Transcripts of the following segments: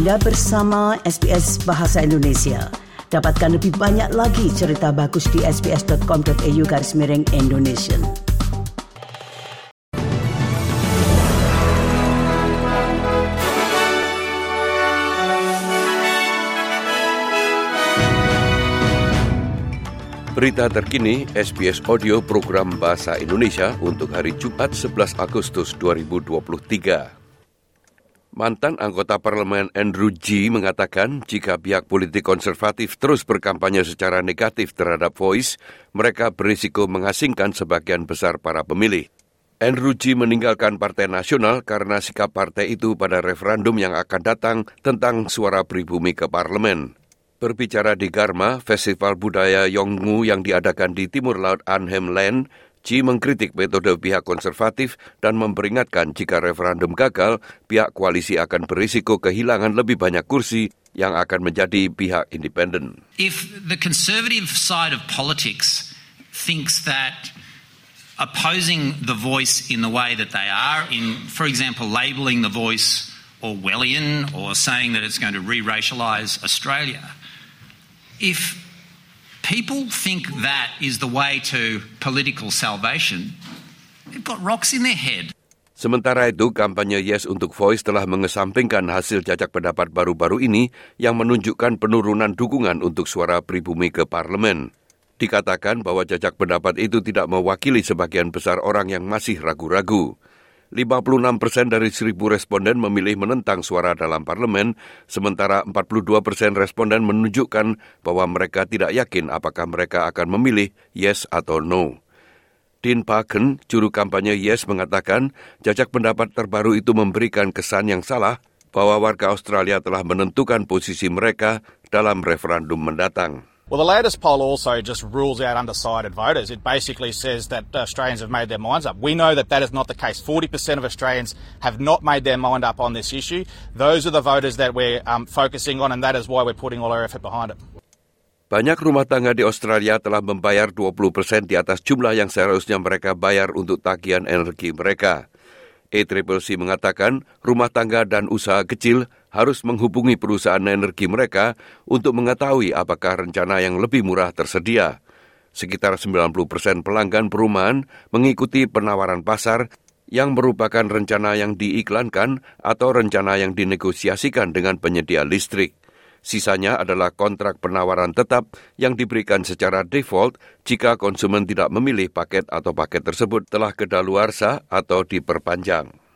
Anda bersama SBS Bahasa Indonesia. Dapatkan lebih banyak lagi cerita bagus di sbs.com.au garis miring Indonesia. Berita terkini SBS Audio Program Bahasa Indonesia untuk hari Jumat 11 Agustus 2023. Mantan anggota parlemen Andrew G mengatakan jika pihak politik konservatif terus berkampanye secara negatif terhadap Voice, mereka berisiko mengasingkan sebagian besar para pemilih. Andrew G meninggalkan Partai Nasional karena sikap partai itu pada referendum yang akan datang tentang suara pribumi ke parlemen. Berbicara di Garma, festival budaya Yongngu yang diadakan di timur laut Anhem Land, Chi mengkritik metode pihak konservatif dan memperingatkan jika referendum gagal, pihak koalisi akan berisiko kehilangan lebih banyak kursi yang akan menjadi pihak independen. If the conservative side of politics thinks that opposing the voice in the way that they are, in, for example, labelling the voice Orwellian or saying that it's going to re racialise Australia, if people think that is the way to political salvation, they've got rocks in their head. Sementara itu, kampanye Yes untuk Voice telah mengesampingkan hasil jajak pendapat baru-baru ini yang menunjukkan penurunan dukungan untuk suara pribumi ke parlemen. Dikatakan bahwa jajak pendapat itu tidak mewakili sebagian besar orang yang masih ragu-ragu. 56 persen dari seribu responden memilih menentang suara dalam parlemen, sementara 42 persen responden menunjukkan bahwa mereka tidak yakin apakah mereka akan memilih yes atau no. Dean Parkin, juru kampanye Yes, mengatakan jajak pendapat terbaru itu memberikan kesan yang salah bahwa warga Australia telah menentukan posisi mereka dalam referendum mendatang. Well, the latest poll also just rules out undecided voters. It basically says that Australians have made their minds up. We know that that is not the case. 40% of Australians have not made their mind up on this issue. Those are the voters that we're um, focusing on, and that is why we're putting all our effort behind it. Banyak rumah tangga di Australia telah membayar 20 persen di atas jumlah yang seharusnya mereka bayar untuk tagihan energi mereka. ACCC mengatakan rumah tangga dan usaha kecil harus menghubungi perusahaan energi mereka untuk mengetahui apakah rencana yang lebih murah tersedia. Sekitar 90 persen pelanggan perumahan mengikuti penawaran pasar yang merupakan rencana yang diiklankan atau rencana yang dinegosiasikan dengan penyedia listrik. Sisanya adalah kontrak penawaran tetap yang diberikan secara default jika konsumen tidak memilih paket atau paket tersebut telah kedaluarsa atau diperpanjang.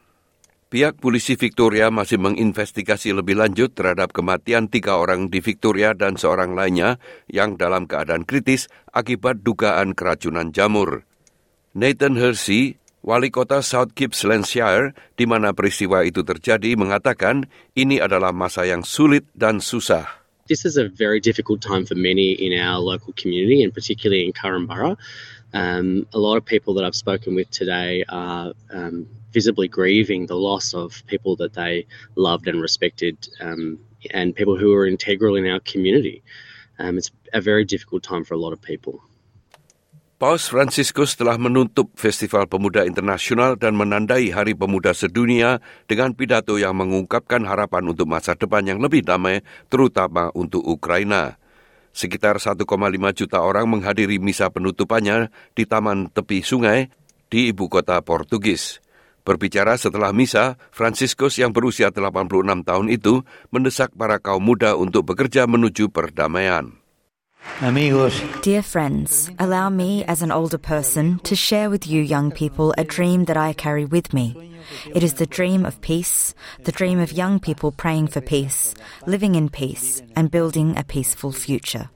Pihak polisi Victoria masih menginvestigasi lebih lanjut terhadap kematian tiga orang di Victoria dan seorang lainnya yang dalam keadaan kritis akibat dugaan keracunan jamur. Nathan Hersey, Wali kota South Gippslandshire, di mana peristiwa itu terjadi, mengatakan ini adalah masa yang sulit dan susah. This is a very difficult time for many in our local community, and particularly in Borough. Um, a lot of people that I've spoken with today are um, visibly grieving the loss of people that they loved and respected, um, and people who are integral in our community. Um, it's a very difficult time for a lot of people. Paus Franciscus telah menutup Festival Pemuda Internasional dan menandai Hari Pemuda Sedunia dengan pidato yang mengungkapkan harapan untuk masa depan yang lebih damai, terutama untuk Ukraina. Sekitar 1,5 juta orang menghadiri misa penutupannya di taman tepi sungai di ibu kota Portugis. Berbicara setelah misa, Franciscus yang berusia 86 tahun itu mendesak para kaum muda untuk bekerja menuju perdamaian. Amigos. Dear friends, allow me as an older person to share with you young people a dream that I carry with me. It is the dream of peace, the dream of young people praying for peace, living in peace, and building a peaceful future.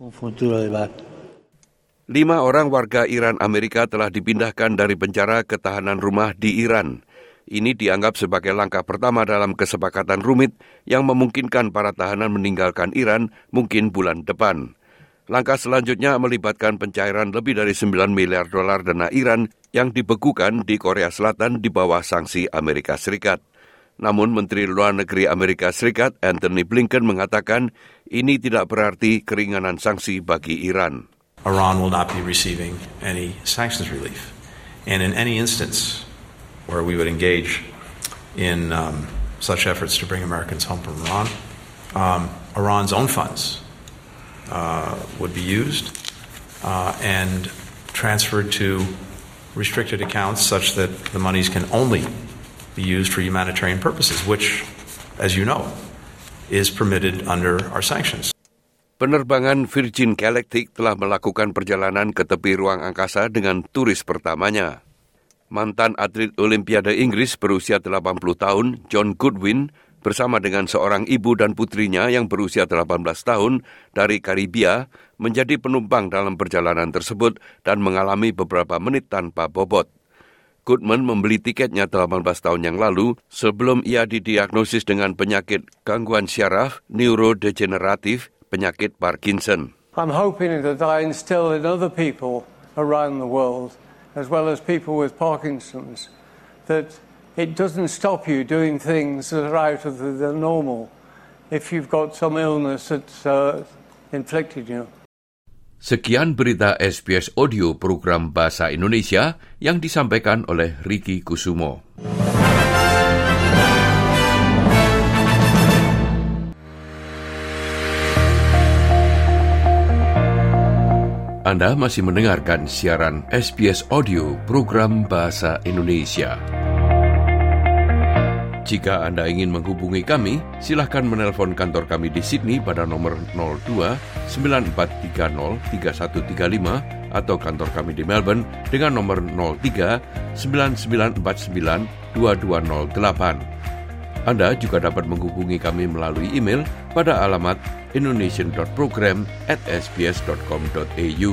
Lima orang warga Iran Amerika telah dipindahkan dari penjara ke tahanan rumah di Iran. Ini dianggap sebagai langkah pertama dalam kesepakatan rumit yang memungkinkan para tahanan meninggalkan Iran mungkin bulan depan. Langkah selanjutnya melibatkan pencairan lebih dari 9 miliar dolar dana Iran yang dibekukan di Korea Selatan di bawah sanksi Amerika Serikat. Namun Menteri Luar Negeri Amerika Serikat Anthony Blinken mengatakan ini tidak berarti keringanan sanksi bagi Iran. Iran will not be receiving any sanctions relief. And in any instance where we would engage in um, such efforts to bring Americans home from Iran, um, Iran's own funds would be used uh, and transferred to restricted accounts such that the monies can only be used for humanitarian purposes, which, as you know, is permitted under our sanctions. Penerbangan Virgin Galactic telah melakukan perjalanan ke tepi ruang angkasa dengan turis pertamanya. Mantan atlet Olimpiade Inggris berusia 80 tahun, John Goodwin, bersama dengan seorang ibu dan putrinya yang berusia 18 tahun dari Karibia, menjadi penumpang dalam perjalanan tersebut dan mengalami beberapa menit tanpa bobot. Goodman membeli tiketnya 18 tahun yang lalu sebelum ia didiagnosis dengan penyakit gangguan syaraf neurodegeneratif penyakit Parkinson. I'm hoping that I instill in other people around the world, as well as people with Parkinson's, that it doesn't stop you doing things that are out of the, the normal if you've got some illness that's uh, inflicted you. Sekian berita SBS Audio program Bahasa Indonesia yang disampaikan oleh Ricky Kusumo. Anda masih mendengarkan siaran SBS Audio program Bahasa Indonesia. Jika Anda ingin menghubungi kami, silahkan menelpon kantor kami di Sydney pada nomor 02 9430 3135 atau kantor kami di Melbourne dengan nomor 03 9949 2208. Anda juga dapat menghubungi kami melalui email pada alamat indonesian.program at sbs.com.au.